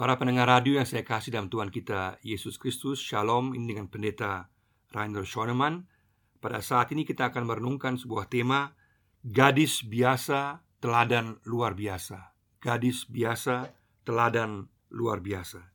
Para pendengar radio yang saya kasih dalam Tuhan kita Yesus Kristus Shalom ini dengan pendeta Rainer Schoenemann. Pada saat ini kita akan merenungkan sebuah tema Gadis biasa, teladan luar biasa. Gadis biasa, teladan luar biasa.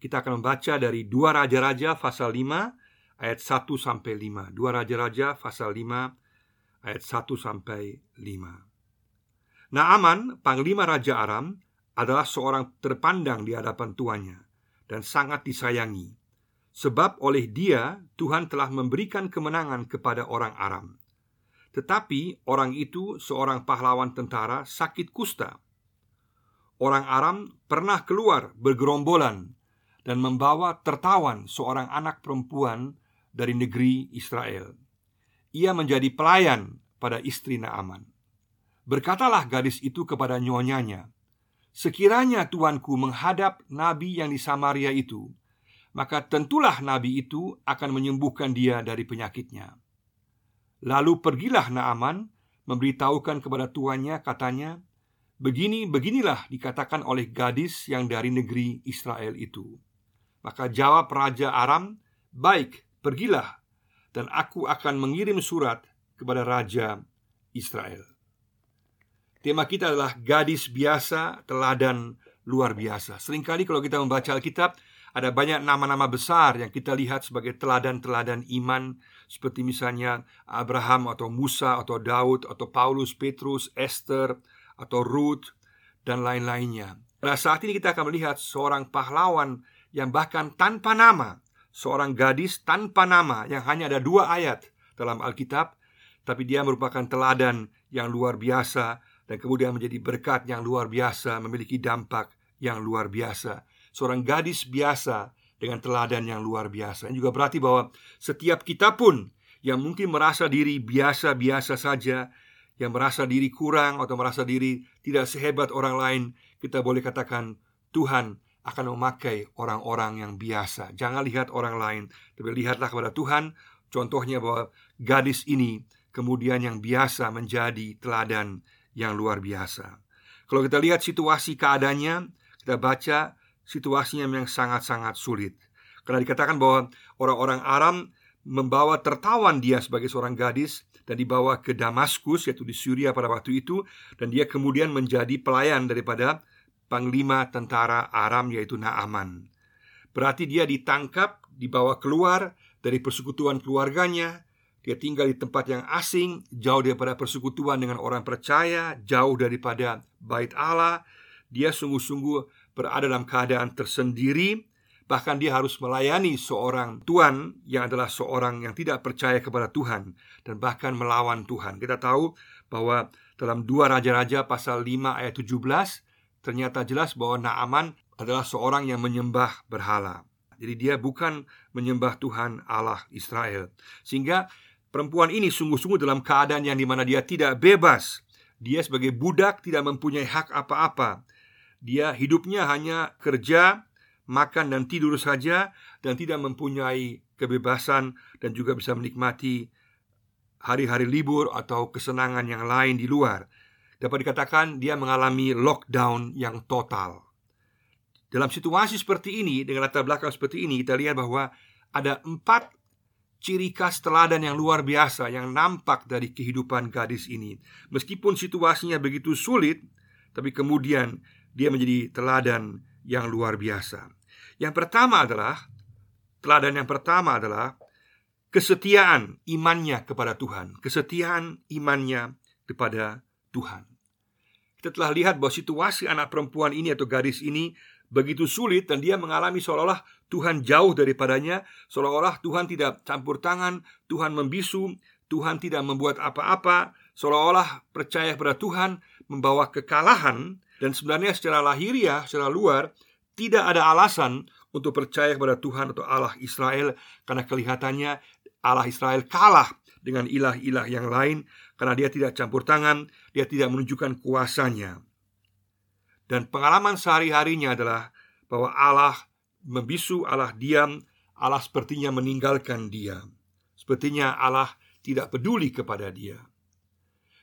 Kita akan membaca dari dua Raja-Raja pasal 5 ayat 1 sampai 5 Dua Raja-Raja pasal 5 ayat 1 sampai 5 Naaman, panglima Raja Aram adalah seorang terpandang di hadapan tuannya dan sangat disayangi. Sebab oleh dia Tuhan telah memberikan kemenangan kepada orang Aram. Tetapi orang itu seorang pahlawan tentara sakit kusta. Orang Aram pernah keluar bergerombolan dan membawa tertawan seorang anak perempuan dari negeri Israel. Ia menjadi pelayan pada istri Naaman. Berkatalah gadis itu kepada nyonyanya, Sekiranya tuanku menghadap nabi yang di Samaria itu, maka tentulah nabi itu akan menyembuhkan dia dari penyakitnya. Lalu pergilah Naaman memberitahukan kepada tuannya katanya, Begini, beginilah dikatakan oleh gadis yang dari negeri Israel itu. Maka jawab Raja Aram, Baik, pergilah, dan aku akan mengirim surat kepada Raja Israel. Tema kita adalah gadis biasa, teladan luar biasa. Seringkali kalau kita membaca Alkitab, ada banyak nama-nama besar yang kita lihat sebagai teladan-teladan iman seperti misalnya Abraham atau Musa atau Daud atau Paulus, Petrus, Esther atau Ruth dan lain-lainnya. Pada saat ini kita akan melihat seorang pahlawan yang bahkan tanpa nama, seorang gadis tanpa nama yang hanya ada dua ayat dalam Alkitab, tapi dia merupakan teladan yang luar biasa dan kemudian menjadi berkat yang luar biasa, memiliki dampak yang luar biasa. Seorang gadis biasa dengan teladan yang luar biasa. Ini juga berarti bahwa setiap kita pun yang mungkin merasa diri biasa-biasa saja, yang merasa diri kurang atau merasa diri tidak sehebat orang lain, kita boleh katakan Tuhan akan memakai orang-orang yang biasa. Jangan lihat orang lain, tapi lihatlah kepada Tuhan. Contohnya bahwa gadis ini kemudian yang biasa menjadi teladan yang luar biasa. Kalau kita lihat situasi keadaannya, kita baca situasinya yang sangat-sangat sulit. Karena dikatakan bahwa orang-orang Aram membawa tertawan dia sebagai seorang gadis dan dibawa ke Damaskus yaitu di Syria pada waktu itu dan dia kemudian menjadi pelayan daripada panglima tentara Aram yaitu Naaman. Berarti dia ditangkap, dibawa keluar dari persekutuan keluarganya, dia tinggal di tempat yang asing, jauh daripada persekutuan dengan orang percaya, jauh daripada bait Allah. Dia sungguh-sungguh berada dalam keadaan tersendiri, bahkan dia harus melayani seorang tuan yang adalah seorang yang tidak percaya kepada Tuhan dan bahkan melawan Tuhan. Kita tahu bahwa dalam dua raja-raja pasal 5 ayat 17 ternyata jelas bahwa Naaman adalah seorang yang menyembah berhala. Jadi dia bukan menyembah Tuhan Allah Israel. Sehingga Perempuan ini sungguh-sungguh dalam keadaan yang di mana dia tidak bebas. Dia sebagai budak tidak mempunyai hak apa-apa. Dia hidupnya hanya kerja, makan dan tidur saja Dan tidak mempunyai kebebasan dan juga bisa menikmati hari-hari libur atau kesenangan yang lain di luar. Dapat dikatakan dia mengalami lockdown yang total. Dalam situasi seperti ini, dengan latar belakang seperti ini Kita lihat bahwa ada empat ciri khas teladan yang luar biasa yang nampak dari kehidupan gadis ini. Meskipun situasinya begitu sulit, tapi kemudian dia menjadi teladan yang luar biasa. Yang pertama adalah teladan yang pertama adalah kesetiaan imannya kepada Tuhan, kesetiaan imannya kepada Tuhan. Kita telah lihat bahwa situasi anak perempuan ini atau gadis ini begitu sulit dan dia mengalami seolah-olah Tuhan jauh daripadanya, seolah-olah Tuhan tidak campur tangan, Tuhan membisu, Tuhan tidak membuat apa-apa, seolah-olah percaya kepada Tuhan membawa kekalahan dan sebenarnya secara lahiriah, secara luar tidak ada alasan untuk percaya kepada Tuhan atau Allah Israel karena kelihatannya Allah Israel kalah dengan ilah-ilah yang lain karena dia tidak campur tangan, dia tidak menunjukkan kuasanya. Dan pengalaman sehari-harinya adalah bahwa Allah membisu, Allah diam, Allah sepertinya meninggalkan dia. Sepertinya Allah tidak peduli kepada dia.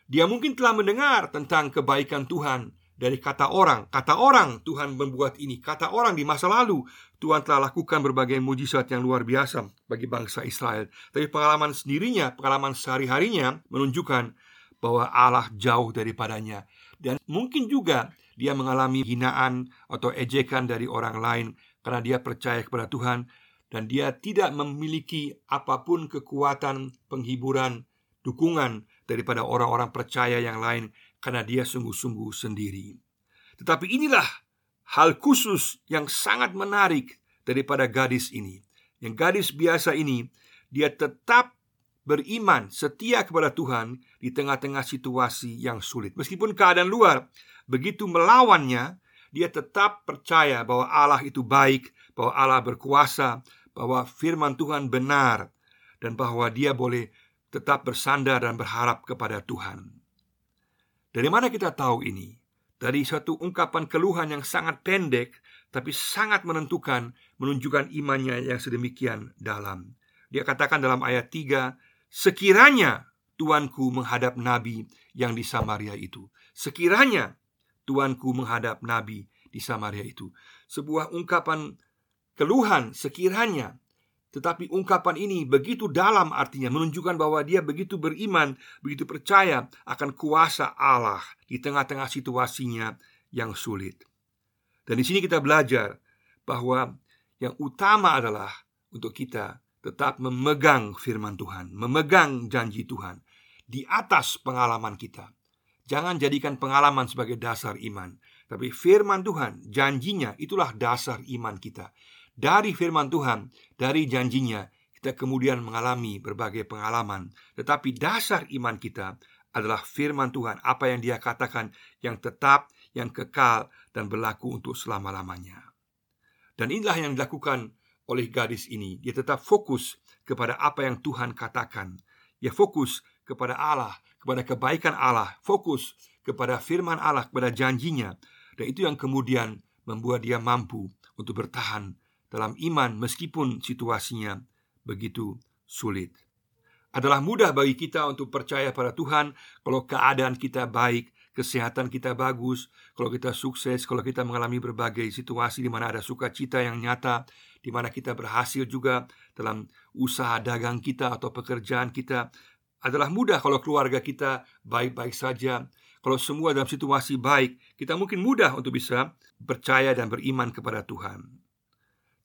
Dia mungkin telah mendengar tentang kebaikan Tuhan dari kata orang. Kata orang Tuhan membuat ini. Kata orang di masa lalu Tuhan telah lakukan berbagai mujizat yang luar biasa bagi bangsa Israel. Tapi pengalaman sendirinya, pengalaman sehari-harinya menunjukkan bahwa Allah jauh daripadanya. Dan mungkin juga dia mengalami hinaan atau ejekan dari orang lain karena dia percaya kepada Tuhan dan dia tidak memiliki apa pun kekuatan penghiburan, dukungan daripada orang-orang percaya yang lain karena dia sungguh-sungguh sendiri. Tetapi inilah hal khusus yang sangat menarik daripada gadis ini. Yang gadis biasa ini, dia tetap beriman, setia kepada Tuhan di tengah-tengah situasi yang sulit. Meskipun keadaan luar begitu melawannya, dia tetap percaya bahwa Allah itu baik, bahwa Allah berkuasa, bahwa firman Tuhan benar dan bahwa dia boleh tetap bersandar dan berharap kepada Tuhan. Dari mana kita tahu ini? Dari suatu ungkapan keluhan yang sangat pendek tapi sangat menentukan menunjukkan imannya yang sedemikian dalam. Dia katakan dalam ayat 3, sekiranya tuanku menghadap nabi yang di Samaria itu. Sekiranya tuanku menghadap nabi di Samaria itu. Sebuah ungkapan keluhan sekiranya tetapi ungkapan ini begitu dalam artinya menunjukkan bahwa dia begitu beriman, begitu percaya akan kuasa Allah di tengah-tengah situasinya yang sulit. Dan di sini kita belajar bahwa yang utama adalah untuk kita tetap memegang firman Tuhan, memegang janji Tuhan di atas pengalaman kita. Jangan jadikan pengalaman sebagai dasar iman, tapi firman Tuhan, janjinya itulah dasar iman kita dari firman Tuhan, dari janjinya, kita kemudian mengalami berbagai pengalaman. Tetapi dasar iman kita adalah firman Tuhan, apa yang Dia katakan yang tetap, yang kekal, dan berlaku untuk selama-lamanya. Dan inilah yang dilakukan oleh gadis ini. Dia tetap fokus kepada apa yang Tuhan katakan. Dia fokus kepada Allah, kepada kebaikan Allah, fokus kepada firman Allah, kepada janjinya. Dan itu yang kemudian membuat dia mampu untuk bertahan dalam iman meskipun situasinya begitu sulit. Adalah mudah bagi kita untuk percaya pada Tuhan kalau keadaan kita baik, kesehatan kita bagus, kalau kita sukses, kalau kita mengalami berbagai situasi di mana ada sukacita yang nyata, di mana kita berhasil juga dalam usaha dagang kita atau pekerjaan kita. Adalah mudah kalau keluarga kita baik-baik saja, kalau semua dalam situasi baik, kita mungkin mudah untuk bisa percaya dan beriman kepada Tuhan.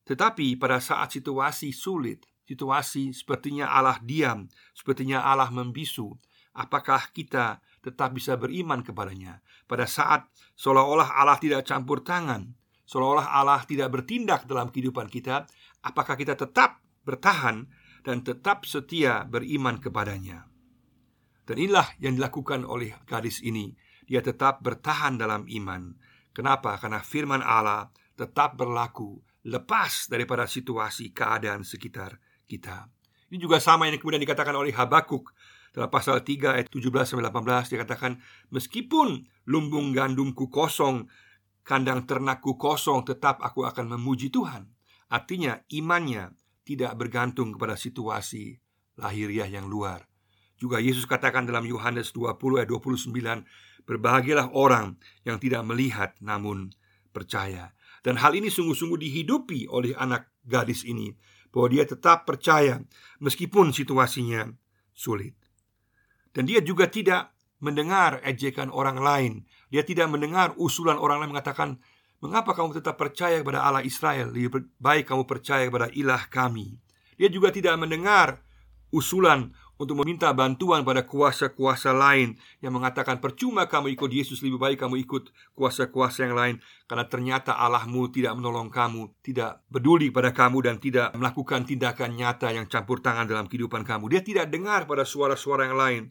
Tetapi pada saat situasi sulit, situasi sepertinya Allah diam, sepertinya Allah membisu, apakah kita tetap bisa beriman kepadanya? Pada saat seolah-olah Allah tidak campur tangan, seolah-olah Allah tidak bertindak dalam kehidupan kita, apakah kita tetap bertahan dan tetap setia beriman kepadanya? Dan inilah yang dilakukan oleh gadis ini. Dia tetap bertahan dalam iman. Kenapa? Karena firman Allah tetap berlaku lepas daripada situasi keadaan sekitar kita. Ini juga sama yang kemudian dikatakan oleh Habakuk dalam pasal 3 ayat 17 sampai 18 dia katakan meskipun lumbung gandumku kosong kandang ternakku kosong tetap aku akan memuji Tuhan. Artinya imannya tidak bergantung kepada situasi lahiriah yang luar. Juga Yesus katakan dalam Yohanes 20 ayat 29 Berbahagialah orang yang tidak melihat namun percaya dan hal ini sungguh-sungguh dihidupi oleh anak gadis ini Bahwa dia tetap percaya meskipun situasinya sulit Dan dia juga tidak mendengar ejekan orang lain. Dia tidak mendengar usulan orang lain mengatakan Mengapa kamu tetap percaya kepada Allah Israel? Lebih baik kamu percaya kepada ilah kami. Dia juga tidak mendengar usulan untuk meminta bantuan pada kuasa-kuasa lain yang mengatakan percuma kamu ikut Yesus lebih baik kamu ikut kuasa-kuasa yang lain. Karena ternyata Allahmu tidak menolong kamu, tidak peduli pada kamu dan tidak melakukan tindakan nyata yang campur tangan dalam kehidupan kamu. Dia tidak dengar pada suara-suara yang lain,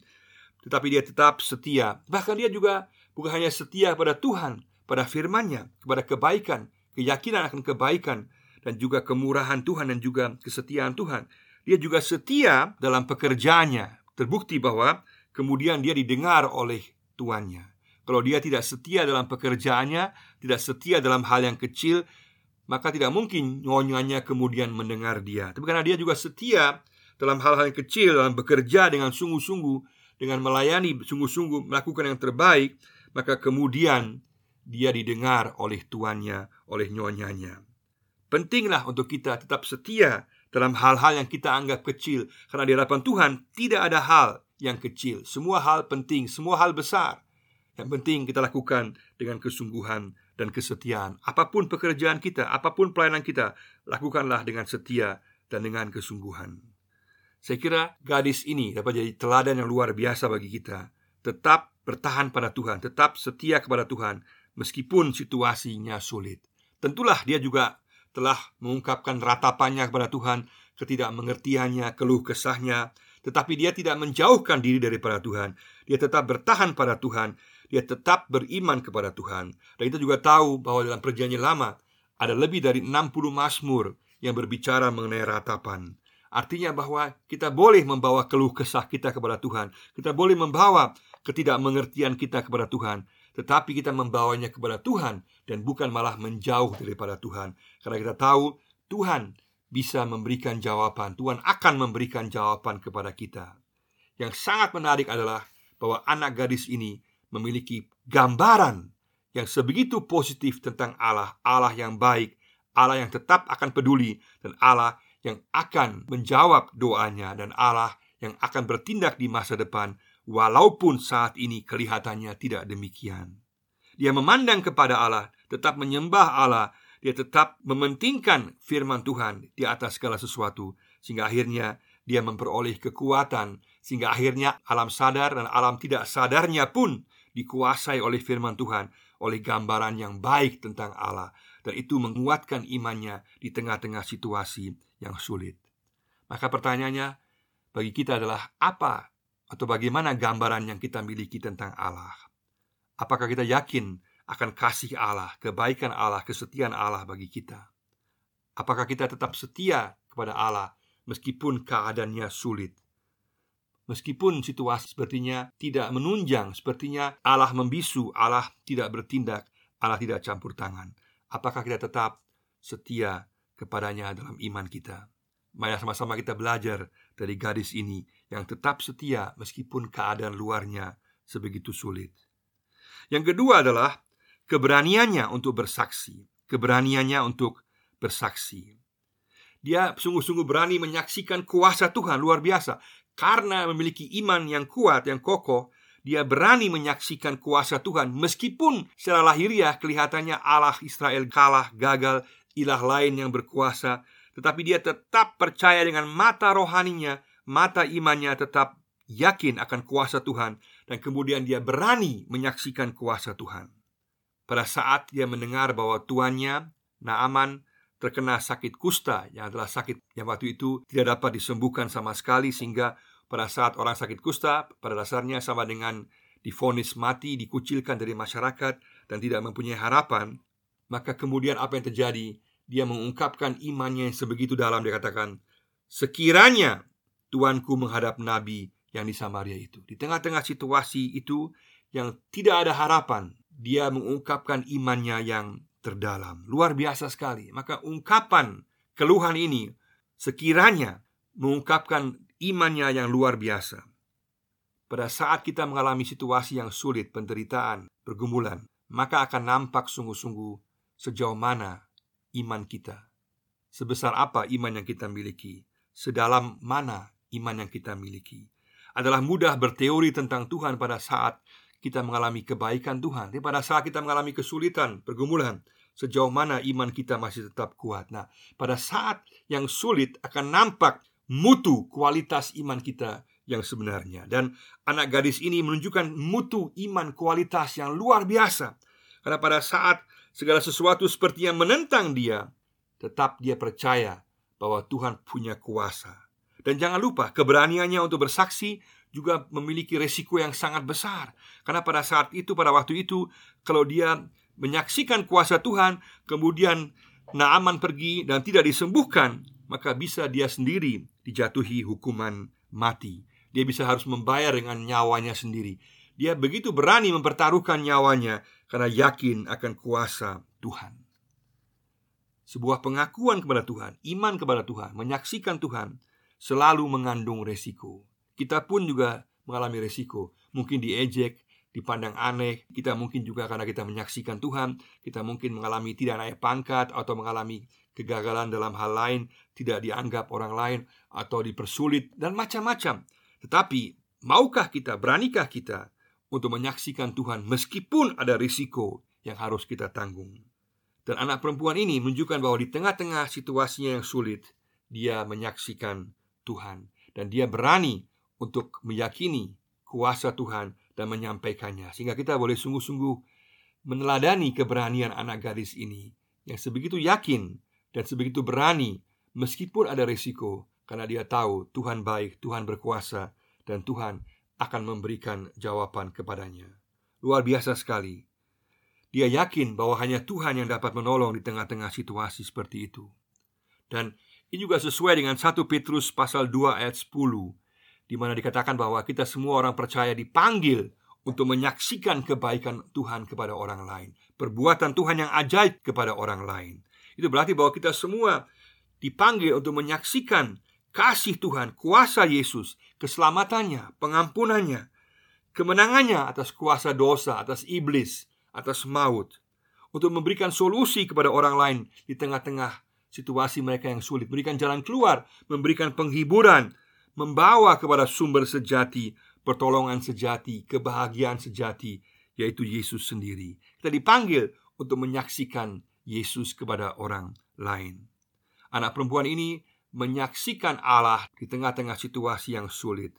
tetapi dia tetap setia. Bahkan dia juga bukan hanya setia pada Tuhan, pada firman-Nya, kepada kebaikan, keyakinan akan kebaikan dan juga kemurahan Tuhan dan juga kesetiaan Tuhan dia juga setia dalam pekerjaannya. Terbukti bahwa kemudian dia didengar oleh tuannya. Kalau dia tidak setia dalam pekerjaannya, tidak setia dalam hal yang kecil, maka tidak mungkin nyonyanya kemudian mendengar dia. Tapi karena dia juga setia dalam hal-hal yang kecil, dalam bekerja dengan sungguh-sungguh, dengan melayani sungguh-sungguh, melakukan yang terbaik, maka kemudian dia didengar oleh tuannya, oleh nyonyanya. Pentinglah untuk kita tetap setia dalam hal-hal yang kita anggap kecil, karena di hadapan Tuhan tidak ada hal yang kecil. Semua hal penting, semua hal besar. Yang penting kita lakukan dengan kesungguhan dan kesetiaan. Apa pun pekerjaan kita, apa pun pelayanan kita, lakukanlah dengan setia dan dengan kesungguhan. Saya kira gadis ini dapat jadi teladan yang luar biasa bagi kita. Tetap bertahan pada Tuhan, tetap setia kepada Tuhan, meskipun situasinya sulit. Tentulah dia juga telah mengungkapkan ratapannya kepada Tuhan, ketidakmengertiannya, keluh kesahnya, tetapi dia tidak menjauhkan diri daripada Tuhan. Dia tetap bertahan pada Tuhan, dia tetap beriman kepada Tuhan. Dan kita juga tahu bahwa dalam perjanjian lama ada lebih dari 60 mazmur yang berbicara mengenai ratapan. Artinya bahwa kita boleh membawa keluh kesah kita kepada Tuhan. Kita boleh membawa ketidakmengertian kita kepada Tuhan. Tetapi kita membawanya kepada Tuhan dan bukan malah menjauh daripada Tuhan. Karena kita tahu Tuhan bisa memberikan jawaban. Tuhan akan memberikan jawaban kepada kita. Yang sangat menarik adalah bahwa anak gadis ini memiliki gambaran yang sebegitu positif tentang Allah, Allah yang baik, Allah yang tetap akan peduli, dan Allah yang akan menjawab doanya dan Allah yang akan bertindak di masa depan walaupun saat ini kelihatannya tidak demikian. Dia memandang kepada Allah, tetap menyembah Allah, dia tetap mementingkan firman Tuhan di atas segala sesuatu sehingga akhirnya dia memperoleh kekuatan sehingga akhirnya alam sadar dan alam tidak sadarnya pun dikuasai oleh firman Tuhan, oleh gambaran yang baik tentang Allah. Dan itu menguatkan imannya di tengah-tengah situasi yang sulit. Maka pertanyaannya bagi kita adalah apa atau bagaimana gambaran yang kita miliki tentang Allah? Apakah kita yakin akan kasih Allah, kebaikan Allah, kesetiaan Allah bagi kita? Apakah kita tetap setia kepada Allah meskipun keadaannya sulit? Meskipun situasi sepertinya tidak menunjang, sepertinya Allah membisu, Allah tidak bertindak, Allah tidak campur tangan. Apakah kita tetap setia kepadanya dalam iman kita. Mari sama-sama kita belajar dari gadis ini yang tetap setia meskipun keadaan luarnya sebegitu sulit. Yang kedua adalah keberaniannya untuk bersaksi, keberaniannya untuk bersaksi. Dia sungguh-sungguh berani menyaksikan kuasa Tuhan luar biasa karena memiliki iman yang kuat, yang kokoh. Dia berani menyaksikan kuasa Tuhan meskipun secara lahiriah kelihatannya Allah Israel kalah, gagal, ilah lain yang berkuasa, tetapi dia tetap percaya dengan mata rohaninya, mata imannya tetap yakin akan kuasa Tuhan, dan kemudian dia berani menyaksikan kuasa Tuhan. Pada saat dia mendengar bahwa tuannya, Naaman, terkena sakit kusta yang adalah sakit yang waktu itu tidak dapat disembuhkan sama sekali sehingga pada saat orang sakit kusta pada dasarnya sama dengan difonis mati, dikucilkan dari masyarakat dan tidak mempunyai harapan, maka kemudian apa yang terjadi? Dia mengungkapkan imannya yang sebegitu dalam Dia katakan Sekiranya Tuanku menghadap Nabi yang di Samaria itu Di tengah-tengah situasi itu yang tidak ada harapan Dia mengungkapkan imannya yang terdalam. Luar biasa sekali. Maka ungkapan keluhan ini Sekiranya mengungkapkan imannya yang luar biasa. Pada saat kita mengalami situasi yang sulit, penderitaan, pergumulan, maka akan nampak sungguh-sungguh sejauh mana iman kita. Sebesar apa iman yang kita miliki, sedalam mana iman yang kita miliki. Adalah mudah berteori tentang Tuhan pada saat kita mengalami kebaikan Tuhan, tapi pada saat kita mengalami kesulitan, pergumulan, sejauh mana iman kita masih tetap kuat. Nah, pada saat yang sulit akan nampak mutu kualitas iman kita yang sebenarnya. Dan anak gadis ini menunjukkan mutu iman kualitas yang luar biasa. Karena pada saat segala sesuatu seperti yang menentang dia, tetap dia percaya bahwa Tuhan punya kuasa. Dan jangan lupa, keberaniannya untuk bersaksi juga memiliki resiko yang sangat besar. Karena pada saat itu, pada waktu itu, kalau dia menyaksikan kuasa Tuhan, kemudian Naaman pergi dan tidak disembuhkan, maka bisa dia sendiri dijatuhi hukuman mati. Dia bisa harus membayar dengan nyawanya sendiri. Dia begitu berani mempertaruhkan nyawanya karena yakin akan kuasa Tuhan. Sebuah pengakuan kepada Tuhan, iman kepada Tuhan, menyaksikan Tuhan selalu mengandung resiko. Kita pun juga mengalami resiko, mungkin diejek, dipandang aneh. Kita mungkin juga karena kita menyaksikan Tuhan, kita mungkin mengalami tidak naik pangkat atau mengalami kegagalan dalam hal lain, tidak dianggap orang lain atau dipersulit dan macam-macam. Tetapi maukah kita, beranikah kita untuk menyaksikan Tuhan meskipun ada risiko yang harus kita tanggung? Dan anak perempuan ini menunjukkan bahwa di tengah-tengah situasinya yang sulit, dia menyaksikan Tuhan. Dan dia berani untuk meyakini kuasa Tuhan dan menyampaikannya. Sehingga kita boleh sungguh-sungguh meneladani keberanian anak gadis ini yang sebegitu yakin dan sebegitu berani meskipun ada risiko. Karena dia tahu Tuhan baik, Tuhan berkuasa dan Tuhan akan memberikan jawaban kepadanya. Luar biasa sekali. Dia yakin bahwa hanya Tuhan yang dapat menolong di tengah-tengah situasi seperti itu. Dan ini juga sesuai dengan 1 Petrus pasal 2 ayat 10 di mana dikatakan bahwa kita semua orang percaya dipanggil untuk menyaksikan kebaikan Tuhan kepada orang lain, perbuatan Tuhan yang ajaib kepada orang lain. Itu berarti bahwa kita semua dipanggil untuk menyaksikan kasih Tuhan, kuasa Yesus, keselamatannya, pengampunannya, kemenangannya atas kuasa dosa, atas iblis, atas maut, untuk memberikan solusi kepada orang lain di tengah-tengah situasi mereka yang sulit, memberikan jalan keluar, memberikan penghiburan, membawa kepada sumber sejati, pertolongan sejati, kebahagiaan sejati, yaitu Yesus sendiri. Kita dipanggil untuk menyaksikan Yesus kepada orang lain. Anak perempuan ini menyaksikan Allah di tengah-tengah situasi yang sulit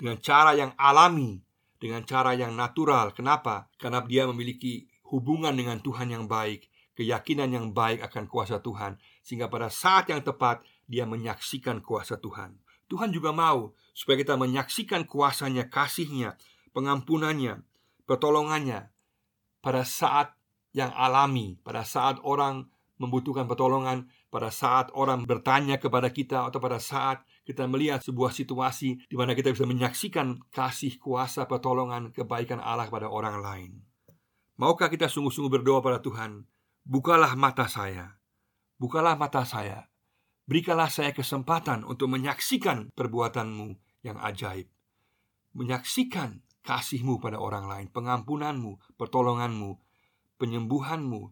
dengan cara yang alami, dengan cara yang natural. Kenapa? Karena dia memiliki hubungan dengan Tuhan yang baik, keyakinan yang baik akan kuasa Tuhan, sehingga pada saat yang tepat dia menyaksikan kuasa Tuhan. Tuhan juga mau supaya kita menyaksikan kuasanya, kasihnya, pengampunannya, pertolongannya pada saat yang alami, pada saat orang membutuhkan pertolongan, pada saat orang bertanya kepada kita atau pada saat kita melihat sebuah situasi di mana kita bisa menyaksikan kasih, kuasa, pertolongan, kebaikan Allah kepada orang lain. Maukah kita sungguh-sungguh berdoa pada Tuhan, bukalah mata saya, bukalah mata saya Berikanlah saya kesempatan untuk menyaksikan perbuatanmu yang ajaib Menyaksikan kasihmu pada orang lain Pengampunanmu, pertolonganmu, penyembuhanmu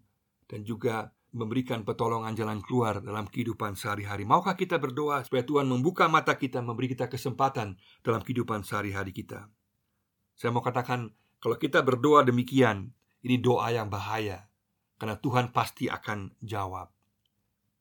Dan juga memberikan pertolongan jalan keluar dalam kehidupan sehari-hari Maukah kita berdoa supaya Tuhan membuka mata kita Memberi kita kesempatan dalam kehidupan sehari-hari kita Saya mau katakan kalau kita berdoa demikian Ini doa yang bahaya Karena Tuhan pasti akan jawab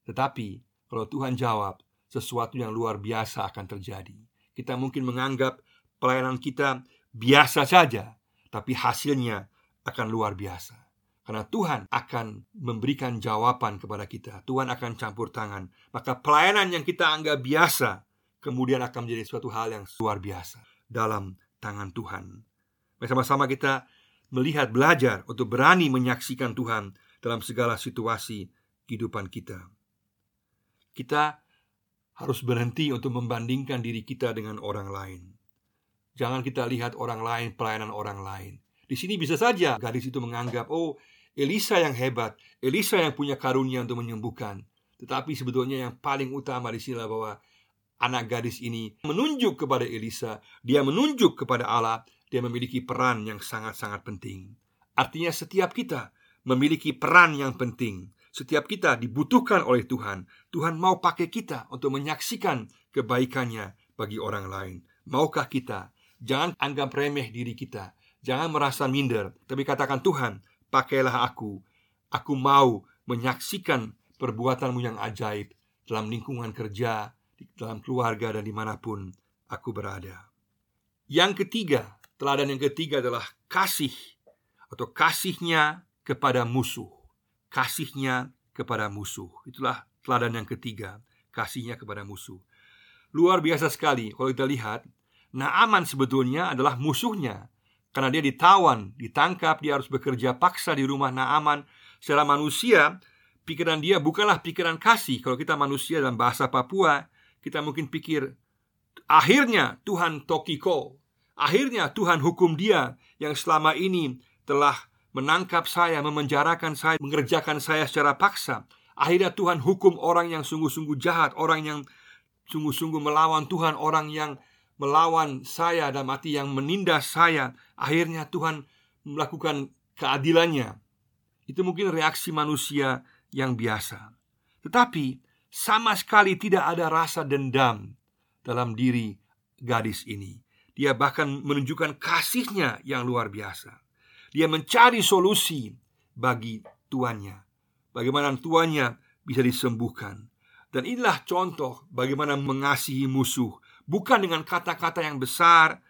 Tetapi kalau Tuhan jawab, sesuatu yang luar biasa akan terjadi. Kita mungkin menganggap pelayanan kita biasa saja, tapi hasilnya akan luar biasa. Karena Tuhan akan memberikan jawaban kepada kita. Tuhan akan campur tangan. Maka pelayanan yang kita anggap biasa kemudian akan menjadi suatu hal yang luar biasa dalam tangan Tuhan. Bersama-sama kita melihat belajar untuk berani menyaksikan Tuhan dalam segala situasi kehidupan kita kita harus berhenti untuk membandingkan diri kita dengan orang lain. Jangan kita lihat orang lain, pelayanan orang lain. Di sini bisa saja gadis itu menganggap, oh Elisa yang hebat, Elisa yang punya karunia untuk menyembuhkan. Tetapi sebetulnya yang paling utama di sini bahwa anak gadis ini menunjuk kepada Elisa, dia menunjuk kepada Allah, dia memiliki peran yang sangat-sangat penting. Artinya setiap kita memiliki peran yang penting setiap kita dibutuhkan oleh Tuhan. Tuhan mau pakai kita untuk menyaksikan kebaikannya bagi orang lain. Maukah kita? Jangan anggap remeh diri kita. Jangan merasa minder, tapi katakan Tuhan, pakailah aku. Aku mau menyaksikan perbuatanmu yang ajaib dalam lingkungan kerja, dalam keluarga, dan di mana pun aku berada. Yang ketiga, teladan yang ketiga adalah kasih atau kasihnya kepada musuh kasihnya kepada musuh. Itulah teladan yang ketiga, kasihnya kepada musuh. Luar biasa sekali kalau kita lihat, Naaman sebetulnya adalah musuhnya. Karena dia ditawan, ditangkap, dia harus bekerja paksa di rumah Naaman. Secara manusia, pikiran dia bukanlah pikiran kasih. Kalau kita manusia dalam bahasa Papua, kita mungkin pikir, akhirnya Tuhan Tokiko, akhirnya Tuhan hukum dia yang selama ini telah menangkap saya, memenjarakan saya, mengerjakan saya secara paksa. Akhirnya Tuhan hukum orang yang sungguh-sungguh jahat, orang yang sungguh-sungguh melawan Tuhan, orang yang melawan saya dan mati yang menindas saya, akhirnya Tuhan melakukan keadilannya. Itu mungkin reaksi manusia yang biasa. Tetapi sama sekali tidak ada rasa dendam dalam diri gadis ini. Dia bahkan menunjukkan kasihnya yang luar biasa. Dia mencari solusi bagi tuannya. Bagaimana tuannya bisa disembuhkan. Dan inilah contoh bagaimana mengasihi musuh, bukan dengan kata-kata yang besar,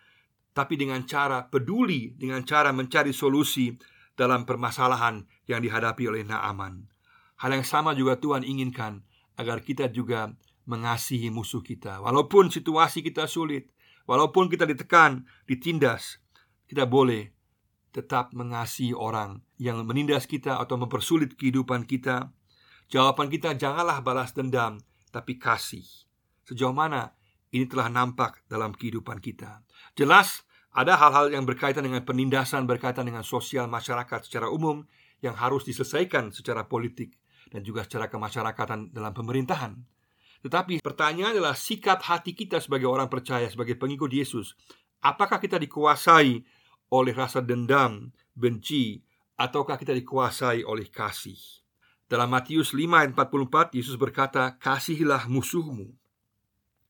tapi dengan cara peduli, dengan cara mencari solusi dalam permasalahan yang dihadapi oleh Naaman. Hal yang sama juga Tuhan inginkan agar kita juga mengasihi musuh kita. Walaupun situasi kita sulit, walaupun kita ditekan, ditindas, kita boleh tetap mengasihi orang yang menindas kita atau mempersulit kehidupan kita. Jawaban kita janganlah balas dendam, tapi kasih. Sejauh mana ini telah nampak dalam kehidupan kita. Jelas ada hal-hal yang berkaitan dengan penindasan, berkaitan dengan sosial masyarakat secara umum yang harus diselesaikan secara politik dan juga secara kemasyarakatan dalam pemerintahan. Tetapi pertanyaan adalah sikap hati kita sebagai orang percaya, sebagai pengikut Yesus. Apakah kita dikuasai oleh rasa dendam, benci, ataukah kita dikuasai oleh kasih? Dalam Matius 5 ayat 44, Yesus berkata, Kasihilah musuhmu.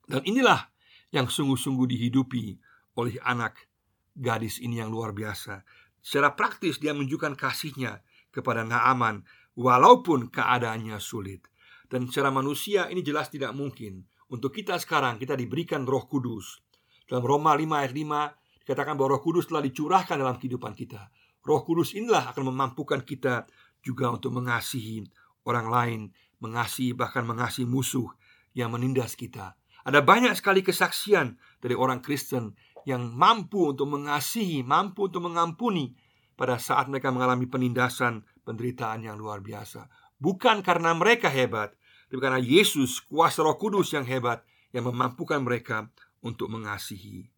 Dan inilah yang sungguh-sungguh dihidupi oleh anak gadis ini yang luar biasa. Secara praktis dia menunjukkan kasihnya kepada Naaman walaupun keadaannya sulit. Dan secara manusia ini jelas tidak mungkin. Untuk kita sekarang kita diberikan Roh Kudus. Dalam Roma 5 ayat 5 dikatakan bahwa Roh Kudus telah dicurahkan dalam kehidupan kita. Roh Kudus inilah akan memampukan kita juga untuk mengasihi orang lain, mengasihi bahkan mengasihi musuh yang menindas kita. Ada banyak sekali kesaksian dari orang Kristen yang mampu untuk mengasihi, mampu untuk mengampuni pada saat mereka mengalami penindasan, penderitaan yang luar biasa. Bukan karena mereka hebat, tapi karena Yesus, kuasa Roh Kudus yang hebat yang memampukan mereka untuk mengasihi.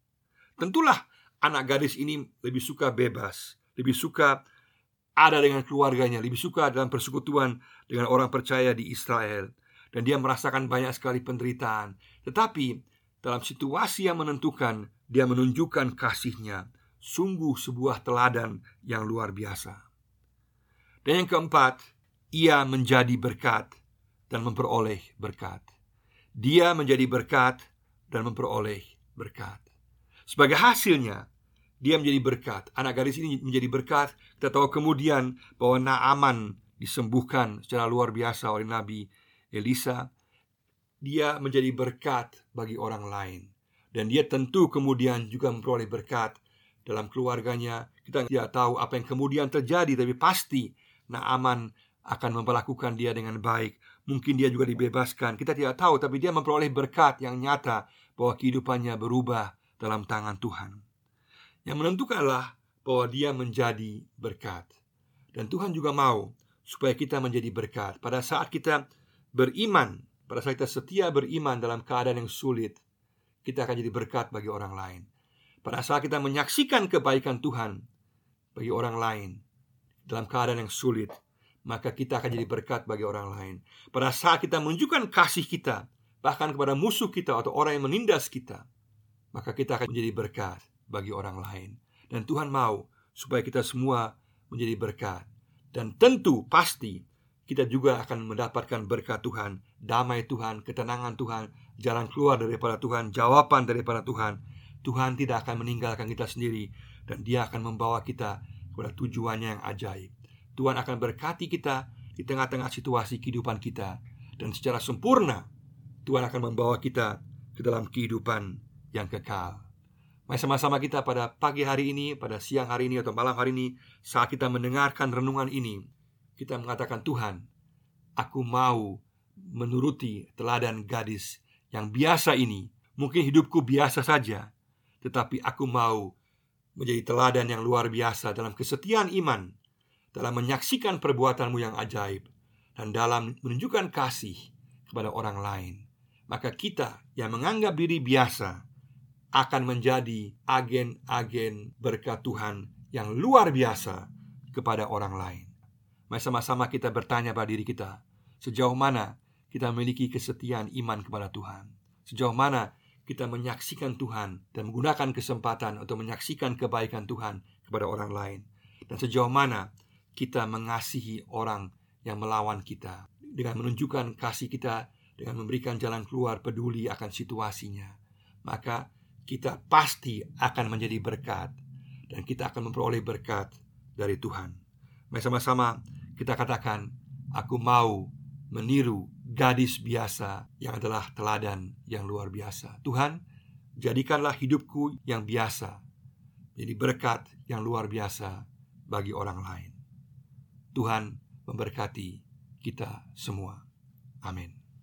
Tentulah anak gadis ini lebih suka bebas, lebih suka ada dengan keluarganya, lebih suka dalam persekutuan dengan orang percaya di Israel dan dia merasakan banyak sekali penderitaan. Tetapi dalam situasi yang menentukan, dia menunjukkan kasihnya, sungguh sebuah teladan yang luar biasa. Dan yang keempat, ia menjadi berkat dan memperoleh berkat. Dia menjadi berkat dan memperoleh berkat. Sebagai hasilnya, dia menjadi berkat. Anak gadis ini menjadi berkat. Kita tahu kemudian bahwa Naaman disembuhkan secara luar biasa oleh Nabi Elisa. Dia menjadi berkat bagi orang lain. Dan dia tentu kemudian juga memperoleh berkat dalam keluarganya. Kita tidak tahu apa yang kemudian terjadi, tapi pasti Naaman akan memperlakukan dia dengan baik. Mungkin dia juga dibebaskan. Kita tidak tahu, tapi dia memperoleh berkat yang nyata bahwa kehidupannya berubah dalam tangan Tuhan. Yang menentukanlah bahwa dia menjadi berkat. Dan Tuhan juga mau supaya kita menjadi berkat. Pada saat kita beriman, pada saat kita setia beriman dalam keadaan yang sulit, kita akan jadi berkat bagi orang lain. Pada saat kita menyaksikan kebaikan Tuhan bagi orang lain, dalam keadaan yang sulit, maka kita akan jadi berkat bagi orang lain. Pada saat kita menunjukkan kasih kita, bahkan kepada musuh kita atau orang yang menindas kita, maka kita akan menjadi berkat bagi orang lain. Dan Tuhan mau supaya kita semua menjadi berkat. Dan tentu pasti kita juga akan mendapatkan berkat Tuhan, damai Tuhan, ketenangan Tuhan, jalan keluar daripada Tuhan, jawaban daripada Tuhan. Tuhan tidak akan meninggalkan kita sendiri dan Dia akan membawa kita kepada tujuannya yang ajaib. Tuhan akan berkati kita di tengah-tengah situasi kehidupan kita dan secara sempurna Tuhan akan membawa kita ke dalam kehidupan yang kekal. Mari sama-sama kita pada pagi hari ini, pada siang hari ini atau malam hari ini saat kita mendengarkan renungan ini, kita mengatakan Tuhan, aku mau menuruti teladan gadis yang biasa ini. Mungkin hidupku biasa saja, tetapi aku mau menjadi teladan yang luar biasa dalam kesetiaan iman, dalam menyaksikan perbuatanmu yang ajaib, dan dalam menunjukkan kasih kepada orang lain. Maka kita yang menganggap diri biasa akan menjadi agen-agen berkat Tuhan yang luar biasa kepada orang lain. Mari sama-sama kita bertanya pada diri kita, sejauh mana kita memiliki kesetiaan iman kepada Tuhan? Sejauh mana kita menyaksikan Tuhan dan menggunakan kesempatan untuk menyaksikan kebaikan Tuhan kepada orang lain, dan sejauh mana kita mengasihi orang yang melawan kita dengan menunjukkan kasih kita dengan memberikan jalan keluar peduli akan situasinya, maka kita pasti akan menjadi berkat dan kita akan memperoleh berkat dari Tuhan. Mari sama-sama kita katakan, aku mau meniru gadis biasa yang adalah teladan yang luar biasa. Tuhan, jadikanlah hidupku yang biasa jadi berkat yang luar biasa bagi orang lain. Tuhan memberkati kita semua. Amin.